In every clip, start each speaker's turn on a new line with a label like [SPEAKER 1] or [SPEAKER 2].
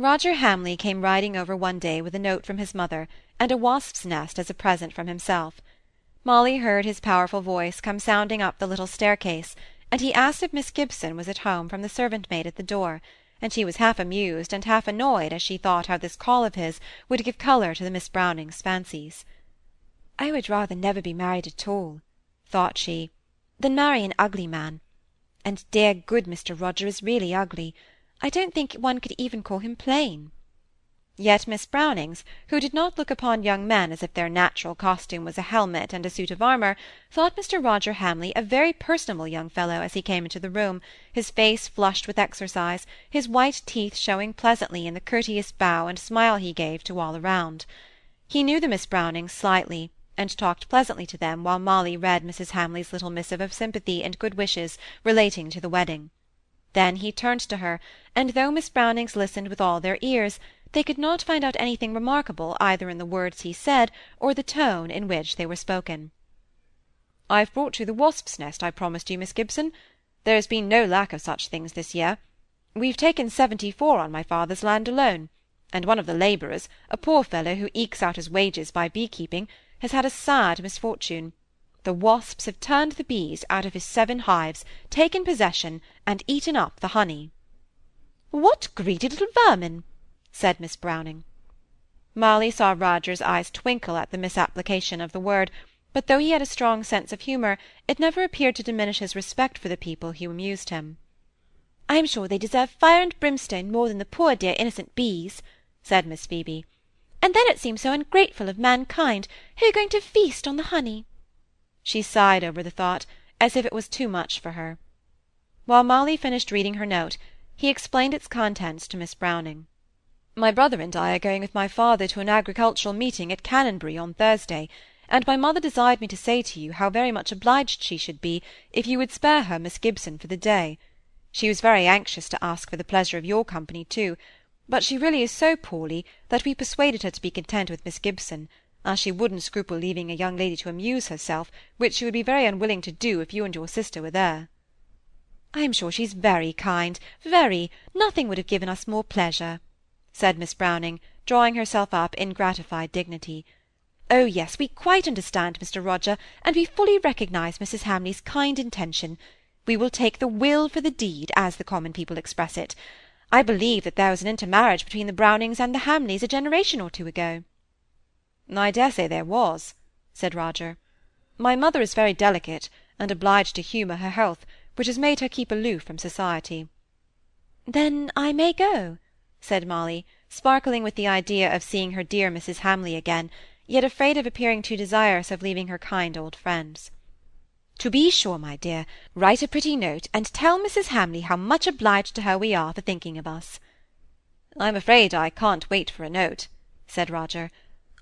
[SPEAKER 1] Roger Hamley came riding over one day with a note from his mother, and a wasp's nest as a present from himself. Molly heard his powerful voice come sounding up the little staircase, and he asked if Miss Gibson was at home from the servant maid at the door, and she was half amused and half annoyed as she thought how this call of his would give colour to the Miss Brownings' fancies. "I would rather never be married at all," thought she, "than marry an ugly man. And dear good Mr. Roger is really ugly. I don't think one could even call him plain." Yet Miss Brownings, who did not look upon young men as if their natural costume was a helmet and a suit of armour, thought Mr. Roger Hamley a very personable young fellow as he came into the room, his face flushed with exercise, his white teeth showing pleasantly in the courteous bow and smile he gave to all around. He knew the Miss Brownings slightly, and talked pleasantly to them while Molly read Mrs. Hamley's little missive of sympathy and good wishes relating to the wedding. Then he turned to her, and though Miss Brownings listened with all their ears, they could not find out anything remarkable either in the words he said or the tone in which they were spoken. "I've brought you the wasp's nest I promised you, Miss Gibson. There has been no lack of such things this year. We've taken seventy-four on my father's land alone, and one of the labourers, a poor fellow who ekes out his wages by bee-keeping, has had a sad misfortune. The wasps have turned the bees out of his seven hives, taken possession, and eaten up the honey." "What greedy little vermin!" said Miss Browning. Molly saw Roger's eyes twinkle at the misapplication of the word, but though he had a strong sense of humour, it never appeared to diminish his respect for the people who amused him. "I am sure they deserve fire and brimstone more than the poor dear innocent bees," said Miss Phoebe. "And then it seems so ungrateful of mankind, who are going to feast on the honey. She sighed over the thought, as if it was too much for her. While Molly finished reading her note, he explained its contents to Miss Browning. My brother and I are going with my father to an agricultural meeting at Canonbury on Thursday, and my mother desired me to say to you how very much obliged she should be if you would spare her Miss Gibson for the day. She was very anxious to ask for the pleasure of your company too, but she really is so poorly that we persuaded her to be content with Miss Gibson, as she wouldn't scruple leaving a young lady to amuse herself, which she would be very unwilling to do if you and your sister were there. I am sure she's very kind, very. Nothing would have given us more pleasure, said Miss Browning, drawing herself up in gratified dignity. Oh yes, we quite understand, Mr. Roger, and we fully recognise Mrs. Hamley's kind intention. We will take the will for the deed, as the common people express it. I believe that there was an intermarriage between the Brownings and the Hamleys a generation or two ago. "I dare say there was," said Roger. "My mother is very delicate, and obliged to humour her health, which has made her keep aloof from society." "Then I may go?" said Molly, sparkling with the idea of seeing her dear Mrs. Hamley again, yet afraid of appearing too desirous of leaving her kind old friends. "To be sure, my dear. Write a pretty note, and tell Mrs. Hamley how much obliged to her we are for thinking of us." "I'm afraid I can't wait for a note," said Roger.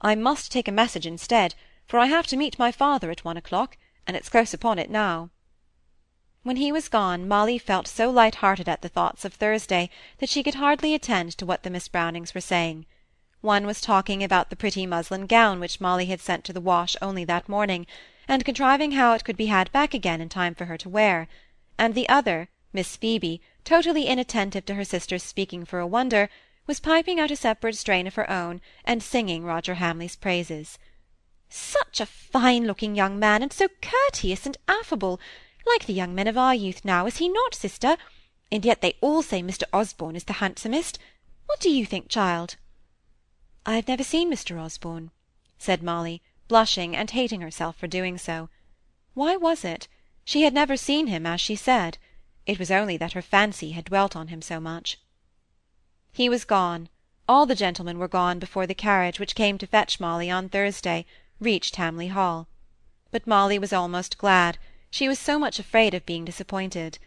[SPEAKER 1] I must take a message instead, for I have to meet my father at one o'clock, and it's close upon it now." When he was gone, Molly felt so light-hearted at the thoughts of Thursday that she could hardly attend to what the Miss Brownings were saying. One was talking about the pretty muslin gown which Molly had sent to the wash only that morning, and contriving how it could be had back again in time for her to wear; and the other, Miss Phoebe, totally inattentive to her sister's speaking for a wonder, was piping out a separate strain of her own, and singing Roger Hamley's praises. "Such a fine-looking young man, and so courteous and affable! Like the young men of our youth now, is he not, sister? And yet they all say Mr. Osborne is the handsomest. What do you think, child?" "I have never seen Mr. Osborne," said Molly, blushing and hating herself for doing so. Why was it? She had never seen him as she said. It was only that her fancy had dwelt on him so much. He was gone; all the gentlemen were gone before the carriage which came to fetch Molly on Thursday reached Hamley Hall. But Molly was almost glad; she was so much afraid of being disappointed.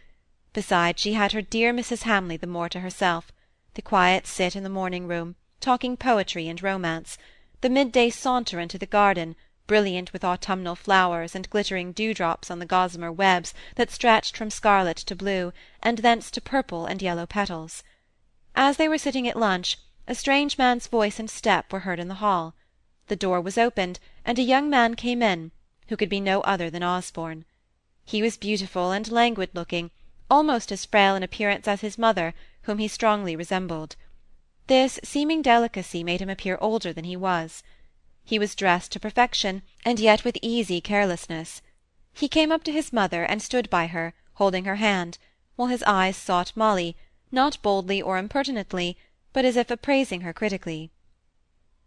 [SPEAKER 1] Besides, she had her dear Mrs. Hamley the more to herself; the quiet sit in the morning-room, talking poetry and romance; the midday saunter into the garden, brilliant with autumnal flowers and glittering dewdrops on the gossamer webs that stretched from scarlet to blue, and thence to purple and yellow petals. As they were sitting at lunch, a strange man's voice and step were heard in the hall. The door was opened, and a young man came in, who could be no other than Osborne. He was beautiful and languid-looking, almost as frail in appearance as his mother, whom he strongly resembled. this seeming delicacy made him appear older than he was. He was dressed to perfection, and yet with easy carelessness. He came up to his mother and stood by her, holding her hand, while his eyes sought Molly, not boldly or impertinently, but as if appraising her critically.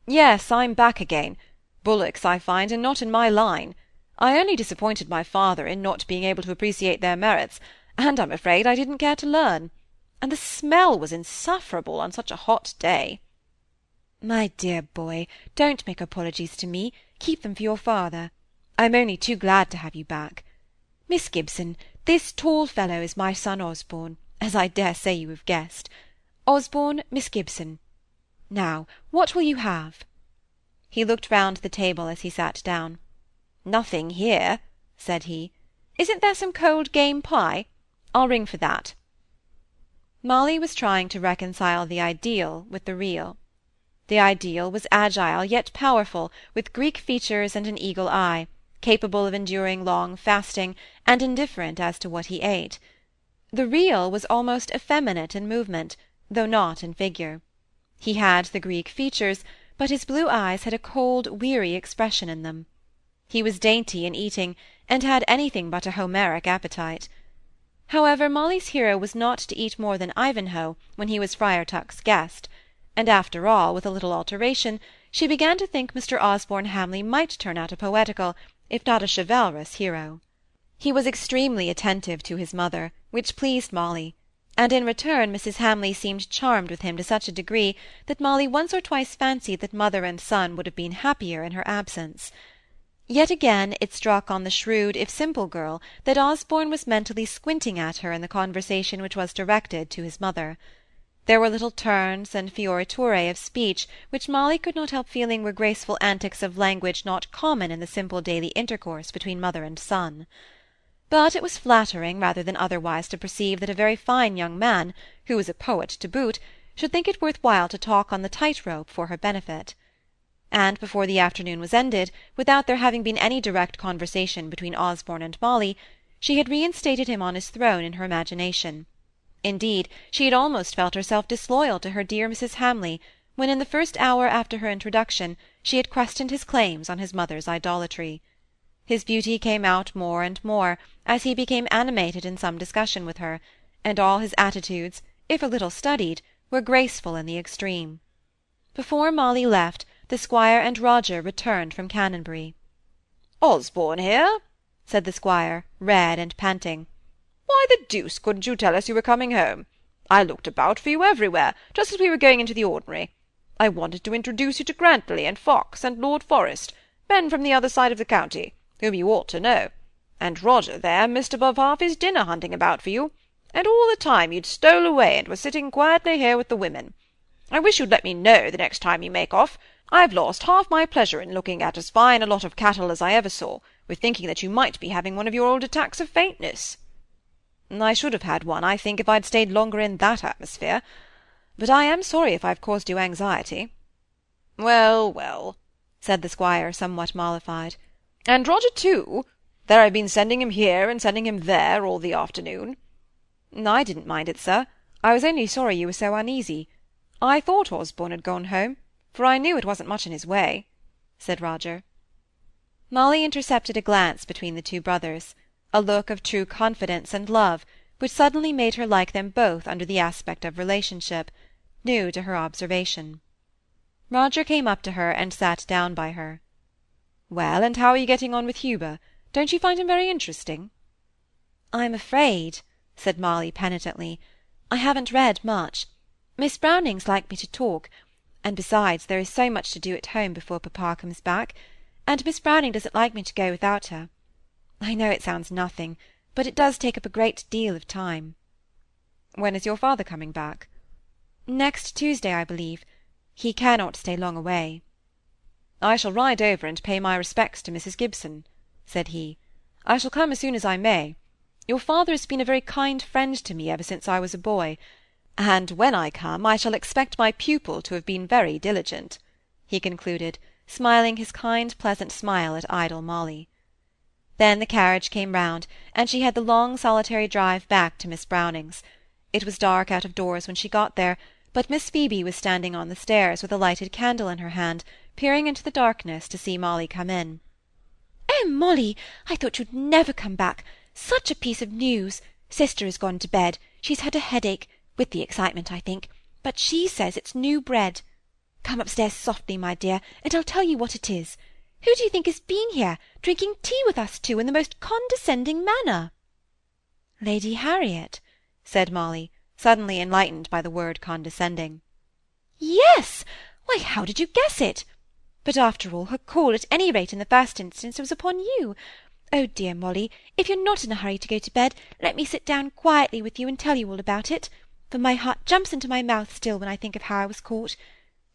[SPEAKER 1] "Yes, I'm back again. Bullocks, I find, are not in my line. I only disappointed my father in not being able to appreciate their merits, and I'm afraid I didn't care to learn. And the smell was insufferable on such a hot day."
[SPEAKER 2] "My dear boy, don't make apologies to me; keep them for your father. I'm only too glad to have you back. Miss Gibson, this tall fellow is my son Osborne, as I dare say you have guessed. Osborne, Miss Gibson. Now, what will you have?"
[SPEAKER 1] He looked round the table as he sat down. "Nothing here," said he. "Isn't there some cold game pie? I'll ring for that." Molly was trying to reconcile the ideal with the real. The ideal was agile yet powerful, with Greek features and an eagle eye, capable of enduring long fasting, and indifferent as to what he ate. The real was almost effeminate in movement, though not in figure. He had the Greek features, but his blue eyes had a cold, weary expression in them. He was dainty in eating, and had anything but a Homeric appetite. However, Molly's hero was not to eat more than Ivanhoe when he was Friar Tuck's guest, and after all, with a little alteration, she began to think Mr. Osborne Hamley might turn out a poetical, if not a chivalrous hero. He was extremely attentive to his mother, which pleased Molly, and in return Mrs. Hamley seemed charmed with him to such a degree that Molly once or twice fancied that mother and son would have been happier in her absence. Yet again it struck on the shrewd if simple girl that Osborne was mentally squinting at her in the conversation which was directed to his mother. There were little turns and fioriture of speech which Molly could not help feeling were graceful antics of language not common in the simple daily intercourse between mother and son. But it was flattering rather than otherwise to perceive that a very fine young man, who was a poet to boot, should think it worth while to talk on the tight rope for her benefit and before the afternoon was ended, without there having been any direct conversation between Osborne and Molly, she had reinstated him on his throne in her imagination. Indeed, she had almost felt herself disloyal to her dear Mrs. Hamley, when in the first hour after her introduction she had questioned his claims on his mother's idolatry. His beauty came out more and more, as he became animated in some discussion with her, and all his attitudes, if a little studied, were graceful in the extreme. Before Molly left, the squire and Roger returned from Canonbury.
[SPEAKER 3] "Osborne here?"
[SPEAKER 1] said the squire, red and panting.
[SPEAKER 3] "Why the deuce couldn't you tell us you were coming home? I looked about for you everywhere, just as we were going into the ordinary. I wanted to introduce you to Grantly and Fox and Lord Forest, men from the other side of the county, whom you ought to know; and Roger there missed above half his dinner hunting about for you, and all the time you'd stole away and were sitting quietly here with the women. I wish you'd let me know the next time you make off. I've lost half my pleasure in looking at as fine a lot of cattle as I ever saw, with thinking that you might be having one of your old attacks of faintness.
[SPEAKER 1] I should have had one, I think, if I'd stayed longer in that atmosphere. But I am sorry if I've caused you anxiety.
[SPEAKER 3] Well, well, said the squire, somewhat mollified. And Roger too? There I've been sending him here and sending him there all the afternoon.
[SPEAKER 1] I didn't mind it, sir. I was only sorry you were so uneasy. I thought Osborne had gone home for I knew it wasn't much in his way," said Roger. Molly intercepted a glance between the two brothers, a look of true confidence and love, which suddenly made her like them both under the aspect of relationship, new to her observation. Roger came up to her and sat down by her. "Well, and how are you getting on with Huber? Don't you find him very interesting?"
[SPEAKER 2] "I'm afraid," said Molly penitently, "I haven't read much. Miss Brownings like me to talk, and besides, there is so much to do at home before papa comes back, and Miss Browning doesn't like me to go without her. I know it sounds nothing, but it does take up a great deal of time.
[SPEAKER 1] When is your father coming back?
[SPEAKER 2] Next Tuesday, I believe. He cannot stay long away.
[SPEAKER 1] I shall ride over and pay my respects to Mrs. Gibson, said he. I shall come as soon as I may. Your father has been a very kind friend to me ever since I was a boy, and when I come I shall expect my pupil to have been very diligent," he concluded, smiling his kind pleasant smile at idle Molly. Then the carriage came round, and she had the long solitary drive back to Miss Brownings'. It was dark out of doors when she got there, but Miss Phoebe was standing on the stairs with a lighted candle in her hand, peering into the darkness to see Molly come in.
[SPEAKER 2] "Oh, Molly, I thought you'd never come back. Such a piece of news! Sister has gone to bed. She's had a headache, with the excitement, I think, but she says it's new bread. Come upstairs softly, my dear, and I'll tell you what it is. Who do you think has been here, drinking tea with us two in the most condescending manner?"
[SPEAKER 1] "Lady Harriet," said Molly, suddenly enlightened by the word condescending.
[SPEAKER 2] "Yes! Why, how did you guess it? But after all, her call, at any rate in the first instance, was upon you. Oh, dear Molly, if you're not in a hurry to go to bed, let me sit down quietly with you and tell you all about it, for my heart jumps into my mouth still when I think of how I was caught.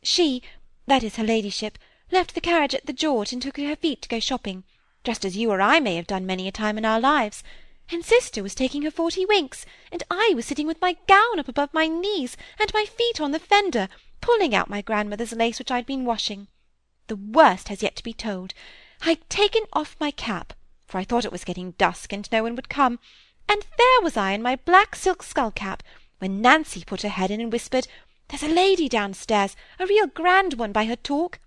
[SPEAKER 2] She, that is her ladyship, left the carriage at the George and took her feet to go shopping, just as you or I may have done many a time in our lives and sister was taking her forty winks, and I was sitting with my gown up above my knees, and my feet on the fender, pulling out my grandmother's lace which I'd been washing. The worst has yet to be told. I'd taken off my cap, for I thought it was getting dusk and no one would come, and there was I in my black silk skull-cap, when Nancy put her head in and whispered, There's a lady downstairs, a real grand one by her talk.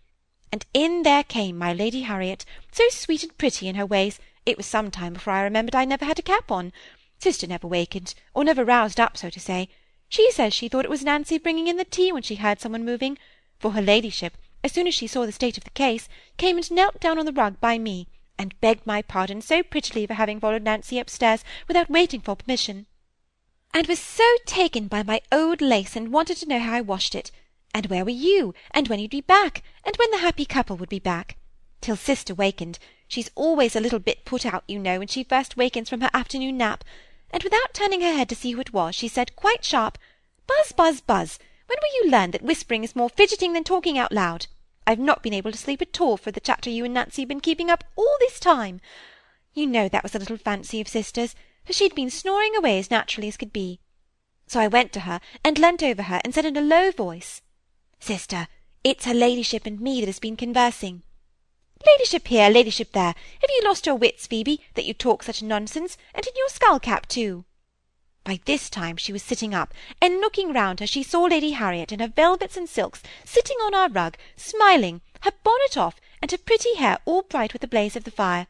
[SPEAKER 2] And in there came my Lady Harriet, so sweet and pretty in her ways, it was some time before I remembered I never had a cap on. Sister never wakened, or never roused up, so to say. She says she thought it was Nancy bringing in the tea when she heard some one moving, for her ladyship, as soon as she saw the state of the case, came and knelt down on the rug by me, and begged my pardon so prettily for having followed Nancy upstairs without waiting for permission, and was so taken by my old lace and wanted to know how I washed it, and where were you, and when you'd be back, and when the happy couple would be back, till sister wakened, She's always a little bit put out, you know, when she first wakens from her afternoon nap, and without turning her head to see who it was, she said quite sharp, Buzz, buzz, buzz, when will you learn that whispering is more fidgeting than talking out loud? I've not been able to sleep at all for the chatter you and Nancy have been keeping up all this time. You know that was a little fancy of sister's, for she'd been snoring away as naturally as could be. So I went to her and leant over her and said in a low voice, Sister, it's her ladyship and me that has been conversing. Ladyship here, ladyship there, have you lost your wits, Phoebe, that you talk such nonsense, and in your skull-cap too? By this time she was sitting up, and looking round her she saw Lady Harriet in her velvets and silks, sitting on our rug, smiling, her bonnet off, and her pretty hair all bright with the blaze of the fire.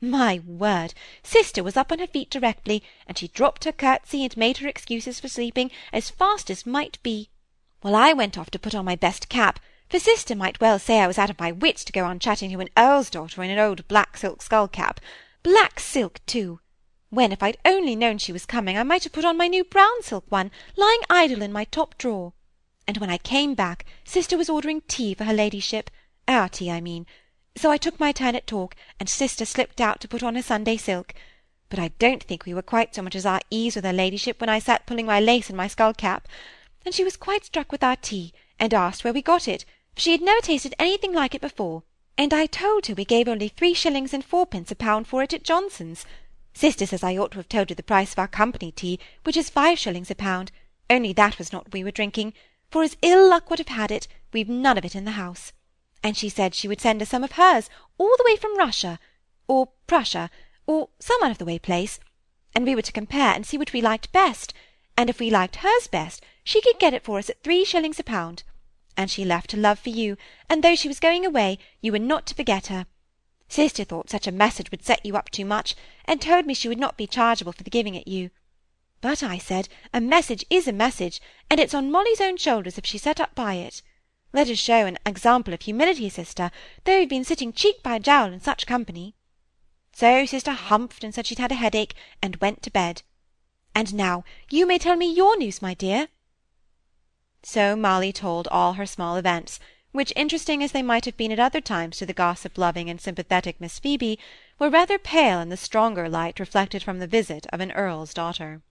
[SPEAKER 2] My word! Sister was up on her feet directly, and she dropped her curtsey and made her excuses for sleeping as fast as might be, while I went off to put on my best cap, for sister might well say I was out of my wits to go on chatting to an earl's daughter in an old black silk skull-cap. Black silk, too! When, if I'd only known she was coming, I might have put on my new brown silk one, lying idle in my top drawer. And when I came back, sister was ordering tea for her ladyship, our tea, I mean. So I took my turn at talk, and sister slipped out to put on her Sunday silk. But I don't think we were quite so much as our ease with her ladyship when I sat pulling my lace in my skull-cap. And she was quite struck with our tea, and asked where we got it, for she had never tasted anything like it before, and I told her we gave only three shillings and fourpence a pound for it at Johnson's. Sister says I ought to have told you the price of our company tea, which is five shillings a pound, only that was not what we were drinking, for as ill luck would have had it, we've none of it in the house. And she said she would send us some of hers, all the way from Russia, or Prussia, or some out of the way place, and we were to compare and see which we liked best, and if we liked hers best, she could get it for us at three shillings a pound. And she left her love for you, and though she was going away, you were not to forget her. Sister thought such a message would set you up too much, and told me she would not be chargeable for the giving it you. But I said, a message is a message, and it's on Molly's own shoulders if she's set up by it. Let us show an example of humility, sister, though we've been sitting cheek by jowl in such company. So sister humphed and said she'd had a headache, and went to bed. And now you may tell me your news, my dear. So Molly told all her small events, which, interesting as they might have been at other times to the gossip-loving and sympathetic Miss Phoebe, were rather pale in the stronger light reflected from the visit of an earl's daughter.